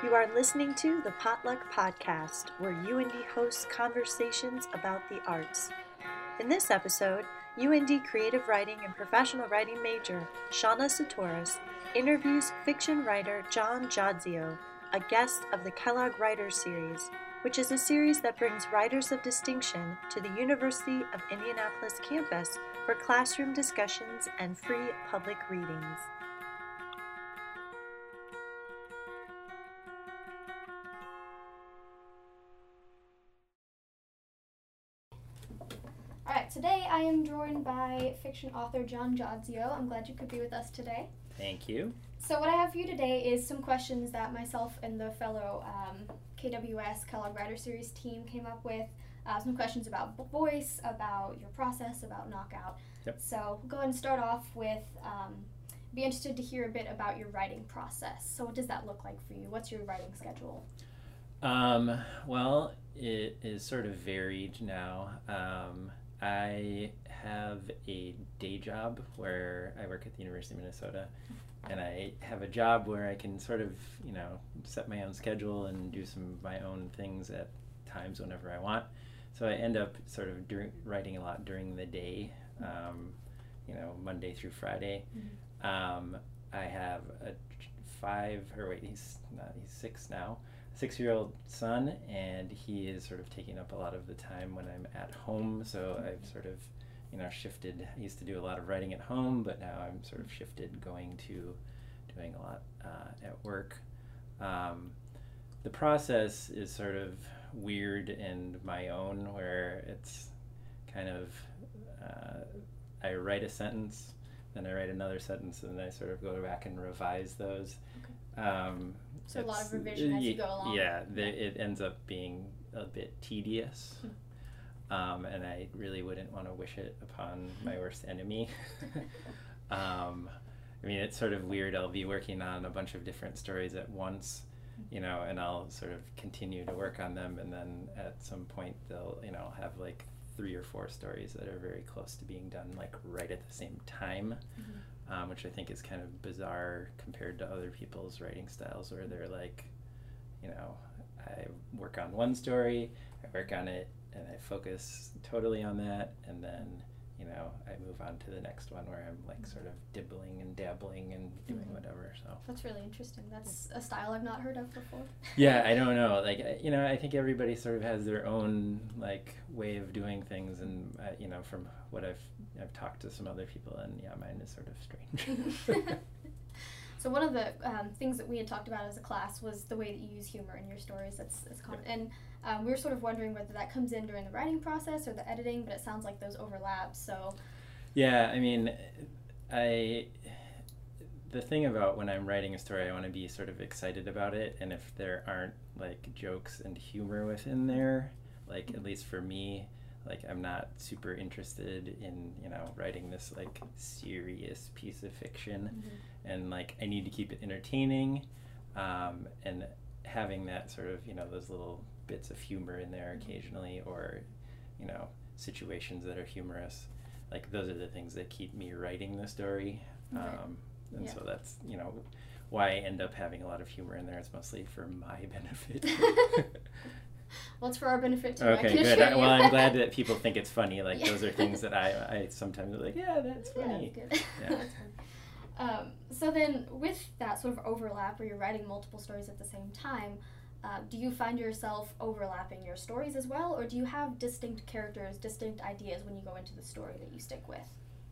You are listening to the Potluck Podcast, where UIndy hosts conversations about the arts. In this episode, UIndy creative writing and professional writing major Shauna Satoris interviews fiction writer John Jodzio, a guest of the Kellogg Writers Series, which is a series that brings writers of distinction to the University of Indianapolis campus for classroom discussions and free public readings. I am joined by fiction author John Jodzio. I'm glad you could be with us today. Thank you. So, what I have for you today is some questions that myself and the fellow um, KWS Kellogg Writer Series team came up with. Uh, some questions about voice, about your process, about knockout. Yep. So, we'll go ahead and start off with um, be interested to hear a bit about your writing process. So, what does that look like for you? What's your writing schedule? Um, well, it is sort of varied now. Um, I have a day job where I work at the University of Minnesota, and I have a job where I can sort of, you know, set my own schedule and do some of my own things at times whenever I want. So I end up sort of dur- writing a lot during the day, um, you know, Monday through Friday. Um, I have a five, or wait, he's not, he's six now six year old son, and he is sort of taking up a lot of the time when I'm at home. So I've sort of, you know, shifted. I used to do a lot of writing at home, but now I'm sort of shifted going to doing a lot uh, at work. Um, the process is sort of weird and my own, where it's kind of uh, I write a sentence, then I write another sentence, and then I sort of go back and revise those. Um, So, a lot of revision as you go along. Yeah, the, it ends up being a bit tedious. Um, and I really wouldn't want to wish it upon my worst enemy. um, I mean, it's sort of weird. I'll be working on a bunch of different stories at once, you know, and I'll sort of continue to work on them. And then at some point, they'll, you know, have like three or four stories that are very close to being done, like right at the same time um, which I think is kind of bizarre compared to other people's writing styles, where they're like, you know, I work on one story, I work on it, and I focus totally on that, and then, you know, I move on to the next one where I'm like sort of dibbling and dabbling and doing Mhm. whatever. So That's really interesting. That's a style I've not heard of before. yeah, I don't know. Like you know, I think everybody sort of has their own like way of doing things, and uh, you know, from what I've I've talked to some other people, and yeah, mine is sort of strange. So one of the um, things that we had talked about as a class was the way that you use humor in your stories. That's, that's common. And um, we were sort of wondering whether that comes in during the writing process or the editing, but it sounds like those overlap. So Yeah, I mean, I the thing about when I'm writing a story, I want to be sort of excited about it, and if there aren't like jokes and humor within there, like at least for me, like I'm not super interested in you know writing this like serious piece of fiction, and like I need to keep it entertaining, um, and having that sort of you know those little bits of humor in there occasionally, or you know situations that are humorous. Like those are the things that keep me writing the story. Right. um, and Yeah. so that's you know why I end up having a lot of humor in there it's mostly for my benefit well, it's for our benefit too. Okay good I, well I'm glad that people think it's funny like Yeah. those are things that I, I sometimes are like yeah that's Yeah, funny that's. Yeah. That's. Um, so then, with that sort of overlap, where you're writing multiple stories at the same time, uh, do you find yourself overlapping your stories as well, or do you have distinct characters, distinct ideas when you go into the story that you stick with?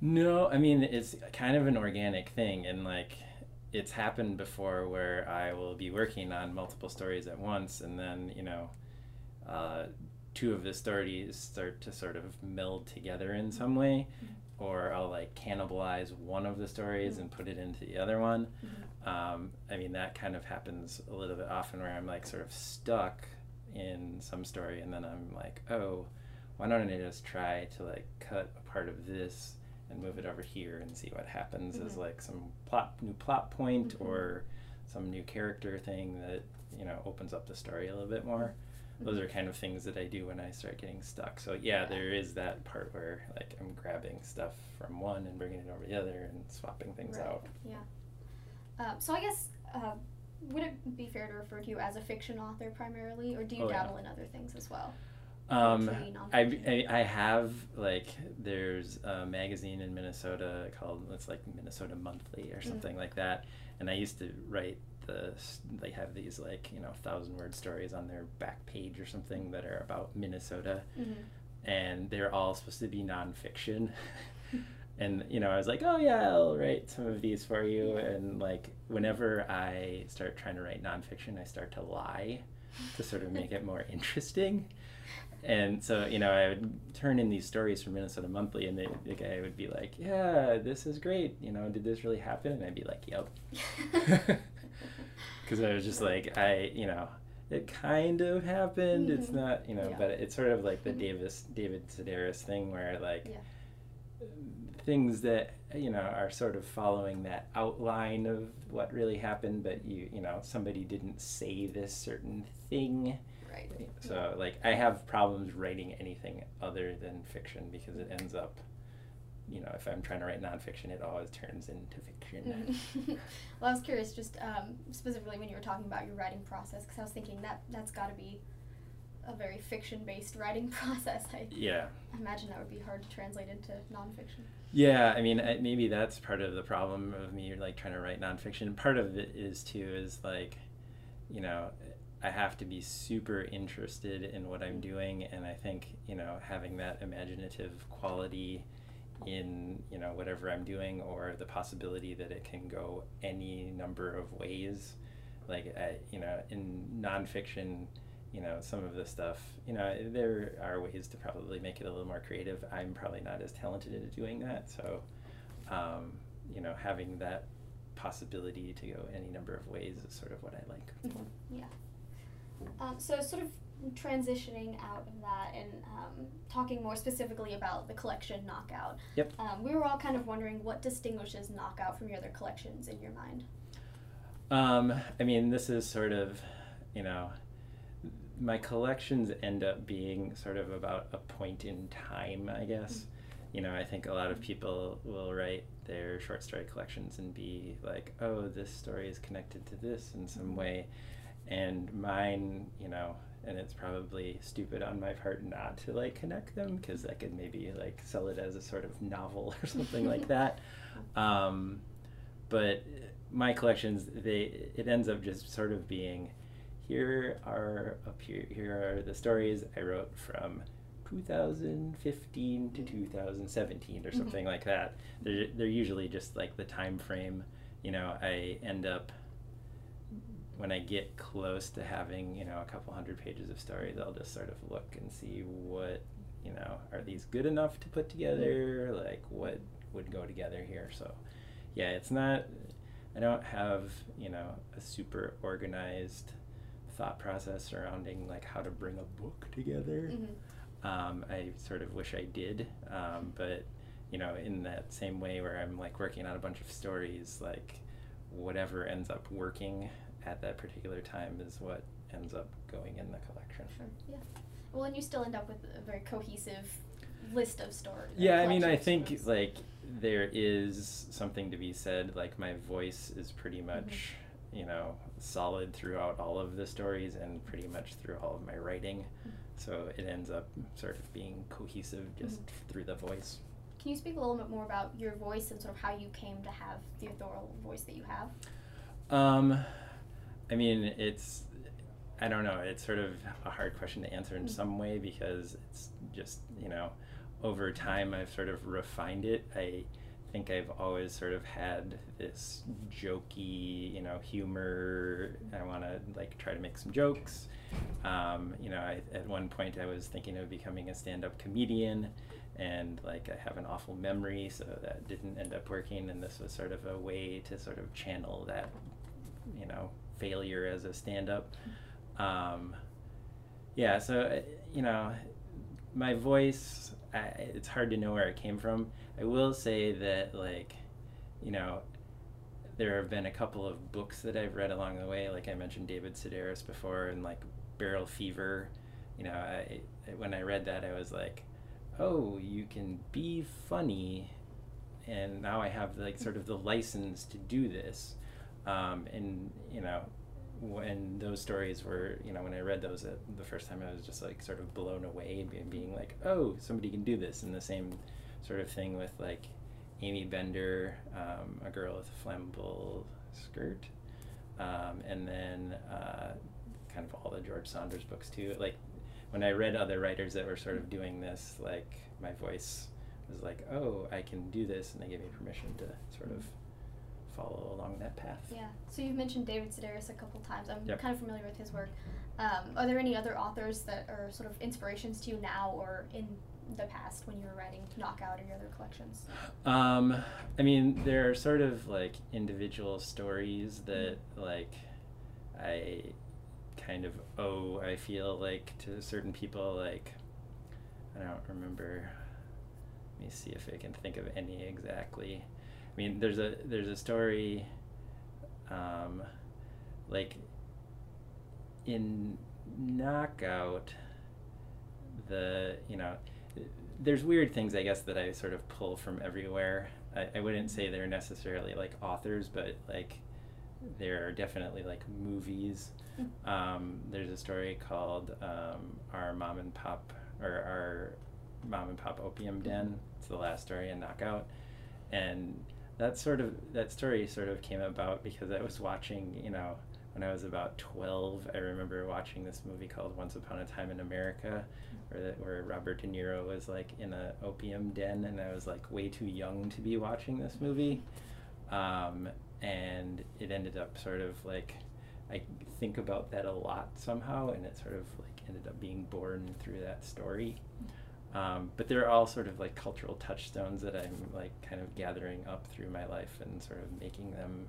No, I mean it's kind of an organic thing, and like it's happened before where I will be working on multiple stories at once, and then you know, uh, two of the stories start to sort of meld together in some way, or I'll like cannibalize one of the stories and put it into the other one. Um, I mean that kind of happens a little bit often where I'm like sort of stuck in some story, and then I'm like, oh, why don't I just try to like cut a part of this and move it over here and see what happens as Mhm. like some plot new plot point Mhm. or some new character thing that you know opens up the story a little bit more those are kind of things that I do when I start getting stuck. So yeah, there is that part where like I'm grabbing stuff from one and bringing it over the other and swapping things Right. out. Yeah. Um, so I guess uh, would it be fair to refer to you as a fiction author primarily, or do you Oh, yeah. dabble in other things as well? Um, I. I I have like there's a magazine in Minnesota called it's like Minnesota Monthly or Mm. something like that, and I used to write the they have these like you know thousand word stories on their back page or something that are about Minnesota, Mhm. and they're all supposed to be nonfiction. and you know, I was like, oh yeah, I'll write some of these for you. And like, whenever I start trying to write nonfiction, I start to lie to sort of make it more interesting. And so, you know, I would turn in these stories from Minnesota Monthly, and the, the guy would be like, "Yeah, this is great. You know, did this really happen?" And I'd be like, "Yep," because I was just like, I, you know, it kind of happened. It's Mhm. not, you know, Yeah. but it's sort of like the Mhm. Davis David Sedaris thing, where like Yeah. things that you know are sort of following that outline of what really happened, but you, you know, somebody didn't say this certain thing. right. So like I have problems writing anything other than fiction because it ends up, you know, if I'm trying to write nonfiction, it always turns into fiction. Well, I was curious, just um, specifically when you were talking about your writing process, because I was thinking that that's got to be a very fiction-based writing process. I Yeah. imagine that would be hard to translate into nonfiction. Yeah, I mean, I, maybe that's part of the problem of me like trying to write nonfiction. Part of it is too is like, you know, I have to be super interested in what I'm doing, and I think you know having that imaginative quality in you know whatever I'm doing, or the possibility that it can go any number of ways. Like you know, in nonfiction, you know, some of the stuff, you know, there are ways to probably make it a little more creative. I'm probably not as talented at doing that, so, um, you know, having that possibility to go any number of ways is sort of what I like. Yeah. Um, so, sort of transitioning out of that and um, talking more specifically about the collection Knockout. Yep. Um, we were all kind of wondering what distinguishes Knockout from your other collections in your mind. Um, I mean, this is sort of, you know, my collections end up being sort of about a point in time, I guess. You know, I think a lot of people will write their short story collections and be like, oh, this story is connected to this in some way. And mine, you know, and it's probably stupid on my part not to like connect them because I could maybe like sell it as a sort of novel or something like that. Um, but my collections, they it ends up just sort of being here are up here here are the stories I wrote from 2015 to 2017 or Mhm. something like that. They're they're usually just like the time frame. You know, I end up when I get close to having, you know, a couple hundred pages of stories, I'll just sort of look and see what, you know, are these good enough to put together? Like, what would go together here? So, yeah, it's not, I don't have, you know, a super organized thought process surrounding like how to bring a book together. Mhm. Um, I sort of wish I did, um, but you know, in that same way where I'm like working on a bunch of stories, like whatever ends up working at that particular time is what ends up going in the collection. Sure. Yeah. Well, and you still end up with a very cohesive list of stories. Uh, yeah, I mean, I think like there is something to be said. Like my voice is pretty mm-hmm. much, you know, solid throughout all of the stories and pretty much through all of my writing. Mm-hmm. So it ends up sort of being cohesive just mm-hmm. through the voice. Can you speak a little bit more about your voice and sort of how you came to have the authorial voice that you have? Um, I mean, it's, I don't know, it's sort of a hard question to answer in Mm. some way because it's just, you know, over time I've sort of refined it. I think I've always sort of had this jokey, you know, humor. I want to like try to make some jokes. Um, you know, I, at one point I was thinking of becoming a stand up comedian and like I have an awful memory, so that didn't end up working. And this was sort of a way to sort of channel that, you know, failure as a stand up. Um, yeah, so, uh, you know, my voice, I, it's hard to know where it came from. I will say that, like, you know, there have been a couple of books that I've read along the way. Like I mentioned David Sedaris before, and like Barrel Fever. You know, I when I read that, I was like, oh, you can be funny, and now I have like sort of the license to do this. Um, and you know, when those stories were, you know, when I read those uh, the first time, I was just like sort of blown away, being, being like, oh, somebody can do this. And the same sort of thing with like Aimee Bender, um, a girl with a flammable skirt, um, and then uh, kind of all the George Saunders books too. Like when I read other writers that were sort of doing this, like my voice was like, oh, I can do this, and they gave me permission to sort of follow along that path. Yeah. So you've mentioned David Sedaris a couple times. I'm Yep. kind of familiar with his work. Um, are there any other authors that are sort of inspirations to you now or in the past when you were writing Knockout or your other collections? Um, I mean, there are sort of like individual stories that like I kind of owe. I feel like to certain people. Like I don't remember. Let me see if I can think of any exactly. I mean, there's a there's a story. Um, like in Knockout, the you know there's weird things I guess that I sort of pull from everywhere. I, I wouldn't say they're necessarily like authors, but like there are definitely like movies. Um, there's a story called um, Our Mom and Pop or Our Mom and Pop Opium Den. It's the last story in Knockout, and that sort of that story sort of came about because I was watching, you know, when I was about 12, I remember watching this movie called Once Upon a Time in America, where, the, where Robert De Niro was like in a opium den, and I was like way too young to be watching this movie. Um, and it ended up sort of like, I think about that a lot somehow, and it sort of like ended up being born through that story. Um, but they're all sort of like cultural touchstones that I'm like kind of gathering up through my life and sort of making them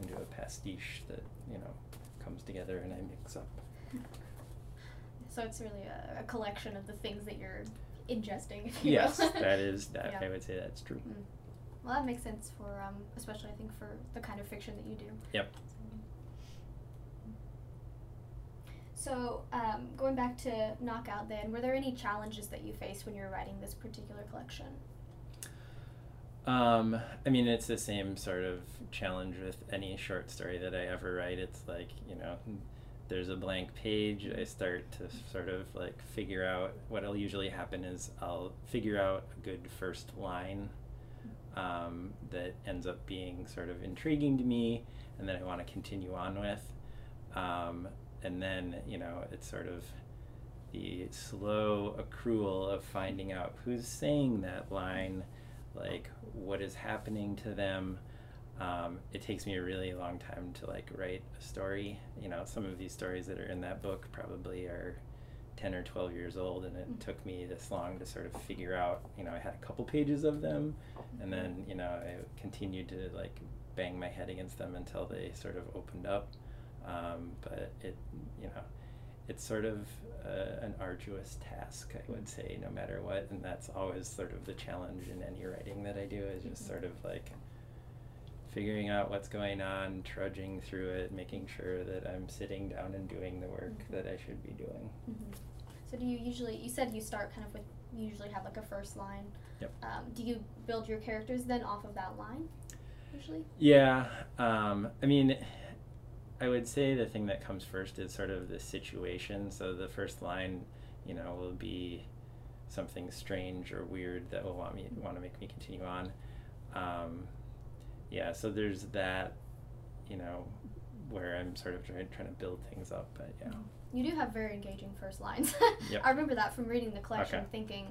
into a pastiche that you know comes together and I mix up. So it's really a, a collection of the things that you're ingesting. If you Yes, will. that is that. Yeah. I would say that's true. Mm. Well, that makes sense for, um, especially I think for the kind of fiction that you do. Yep. So, um, going back to Knockout, then, were there any challenges that you faced when you were writing this particular collection? Um, I mean, it's the same sort of challenge with any short story that I ever write. It's like, you know, there's a blank page. I start to sort of like figure out what'll usually happen is I'll figure out a good first line um, that ends up being sort of intriguing to me and that I want to continue on with. Um, and then, you know, it's sort of the slow accrual of finding out who's saying that line like what is happening to them. Um, it takes me a really long time to like write a story. You know some of these stories that are in that book probably are 10 or 12 years old and it Mhm. took me this long to sort of figure out you know i had a couple pages of them and then you know i continued to like bang my head against them until they sort of opened up um, but it you know it's sort of uh, an arduous task, I would say, no matter what, and that's always sort of the challenge in any writing that I do is just Mhm. sort of like figuring out what's going on, trudging through it, making sure that I'm sitting down and doing the work Mhm. that I should be doing. Mm-hmm. So, do you usually, you said you start kind of with, you usually have like a first line. Yep. Um, do you build your characters then off of that line, usually? Yeah, um, I mean, I would say the thing that comes first is sort of the situation. So the first line, you know, will be something strange or weird that will want me want to make me continue on. Um, yeah, so there's that, you know, where I'm sort of trying, trying to build things up. But yeah, You do have very engaging first lines. Yep. I remember that from reading the collection, Okay. thinking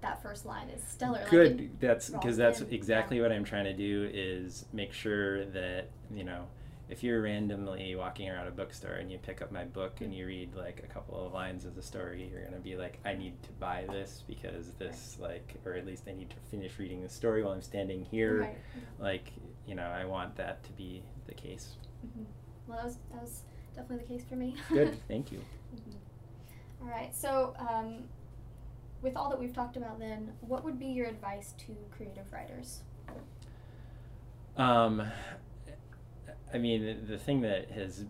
that first line is stellar. like good. it that's because that's in, exactly yeah. what I'm trying to do is make sure that you know if you're randomly walking around a bookstore and you pick up my book and you read like a couple of lines of the story, you're gonna be like, I need to buy this because this like, or at least I need to finish reading the story while I'm standing here. Right. Like, you know, I want that to be the case. Mhm. Well, that was that was definitely the case for me. Good, thank you. Mhm. All right. So, um, with all that we've talked about, then, what would be your advice to creative writers? Um, I mean, the, thing that has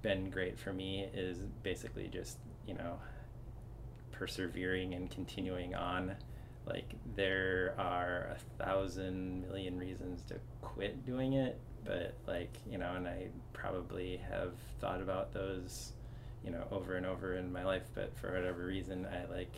been great for me is basically just, you know, persevering and continuing on. Like, there are a thousand million reasons to quit doing it, but like you know and i probably have thought about those you know over and over in my life but for whatever reason i like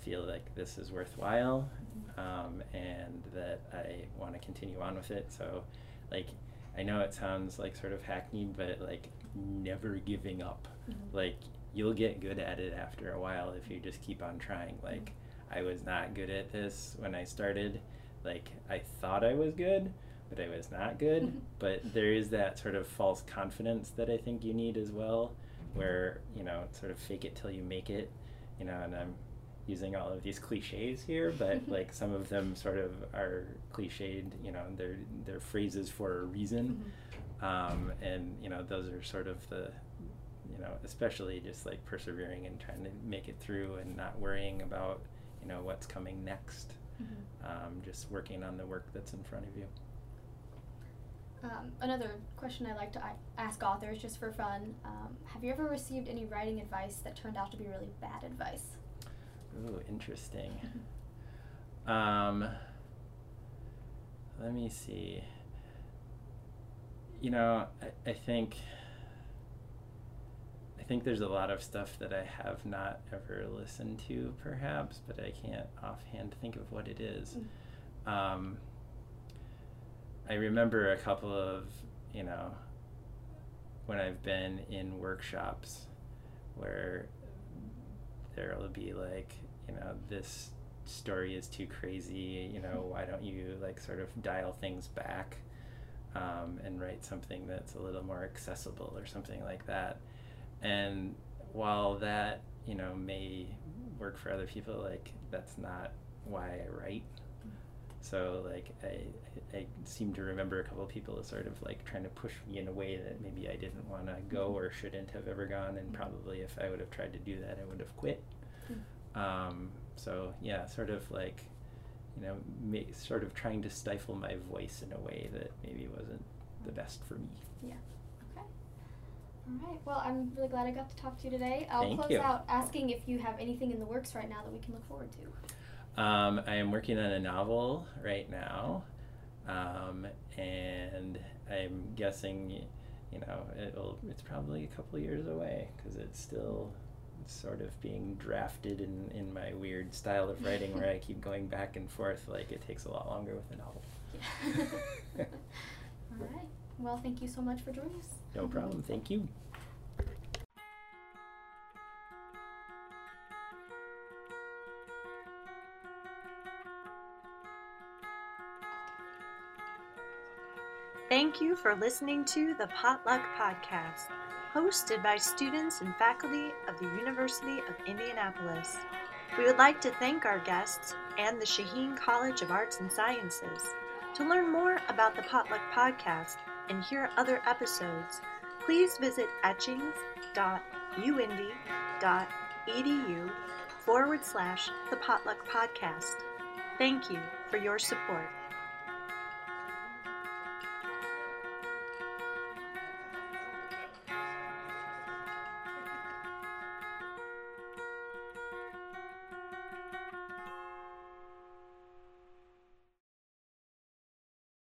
feel like this is worthwhile um, and that i want to continue on with it so like i know it sounds like sort of hackneyed but like never giving up. Mhm. like you'll get good at it after a while if you just keep on trying. Like i was not good at this when i started. Like i thought i was good but i was not good. But there is that sort of false confidence that i think you need as well where you know sort of fake it till you make it you know and i'm using all of these cliches here but like some of them sort of are cliched you know they're they're phrases for a reason Mhm. um, and you know those are sort of the you know especially just like persevering and trying to make it through and not worrying about you know what's coming next Mhm. um, just working on the work that's in front of you Um, another question I like to ask authors just for fun um, Have you ever received any writing advice that turned out to be really bad advice? Ooh interesting. Um, let me see. You know I, I think I think there's a lot of stuff that I have not ever listened to, perhaps, but I can't offhand think of what it is. Um, I remember a couple of, you know, when I've been in workshops where there'll be like, you know, this story is too crazy, you know, why don't you like sort of dial things back um, and write something that's a little more accessible or something like that. And while that, you know, may work for other people, like that's not why I write. So like I, I seem to remember a couple of people sort of like trying to push me in a way that maybe I didn't want to go mm-hmm. or shouldn't have ever gone, and mm-hmm. probably if I would have tried to do that, I would have quit. Mm. Um, so yeah, sort of like, you know, ma- sort of trying to stifle my voice in a way that maybe wasn't the best for me. Yeah. Okay. All right. Well, I'm really glad I got to talk to you today. I'll Thank close you. out asking if you have anything in the works right now that we can look forward to. Um, I am working on a novel right now, um, and I'm guessing, you know, it'll it's probably a couple years away because it's still sort of being drafted in, in my weird style of writing where I keep going back and forth. Like it takes a lot longer with a novel. Yeah. All right. Well, thank you so much for joining us. No problem. Thank you. You for listening to the Potluck Podcast, hosted by students and faculty of the University of Indianapolis. We would like to thank our guests and the Shaheen College of Arts and Sciences. To learn more about the Potluck Podcast and hear other episodes, please visit etchings.uindy.edu forward slash the Potluck Podcast. Thank you for your support.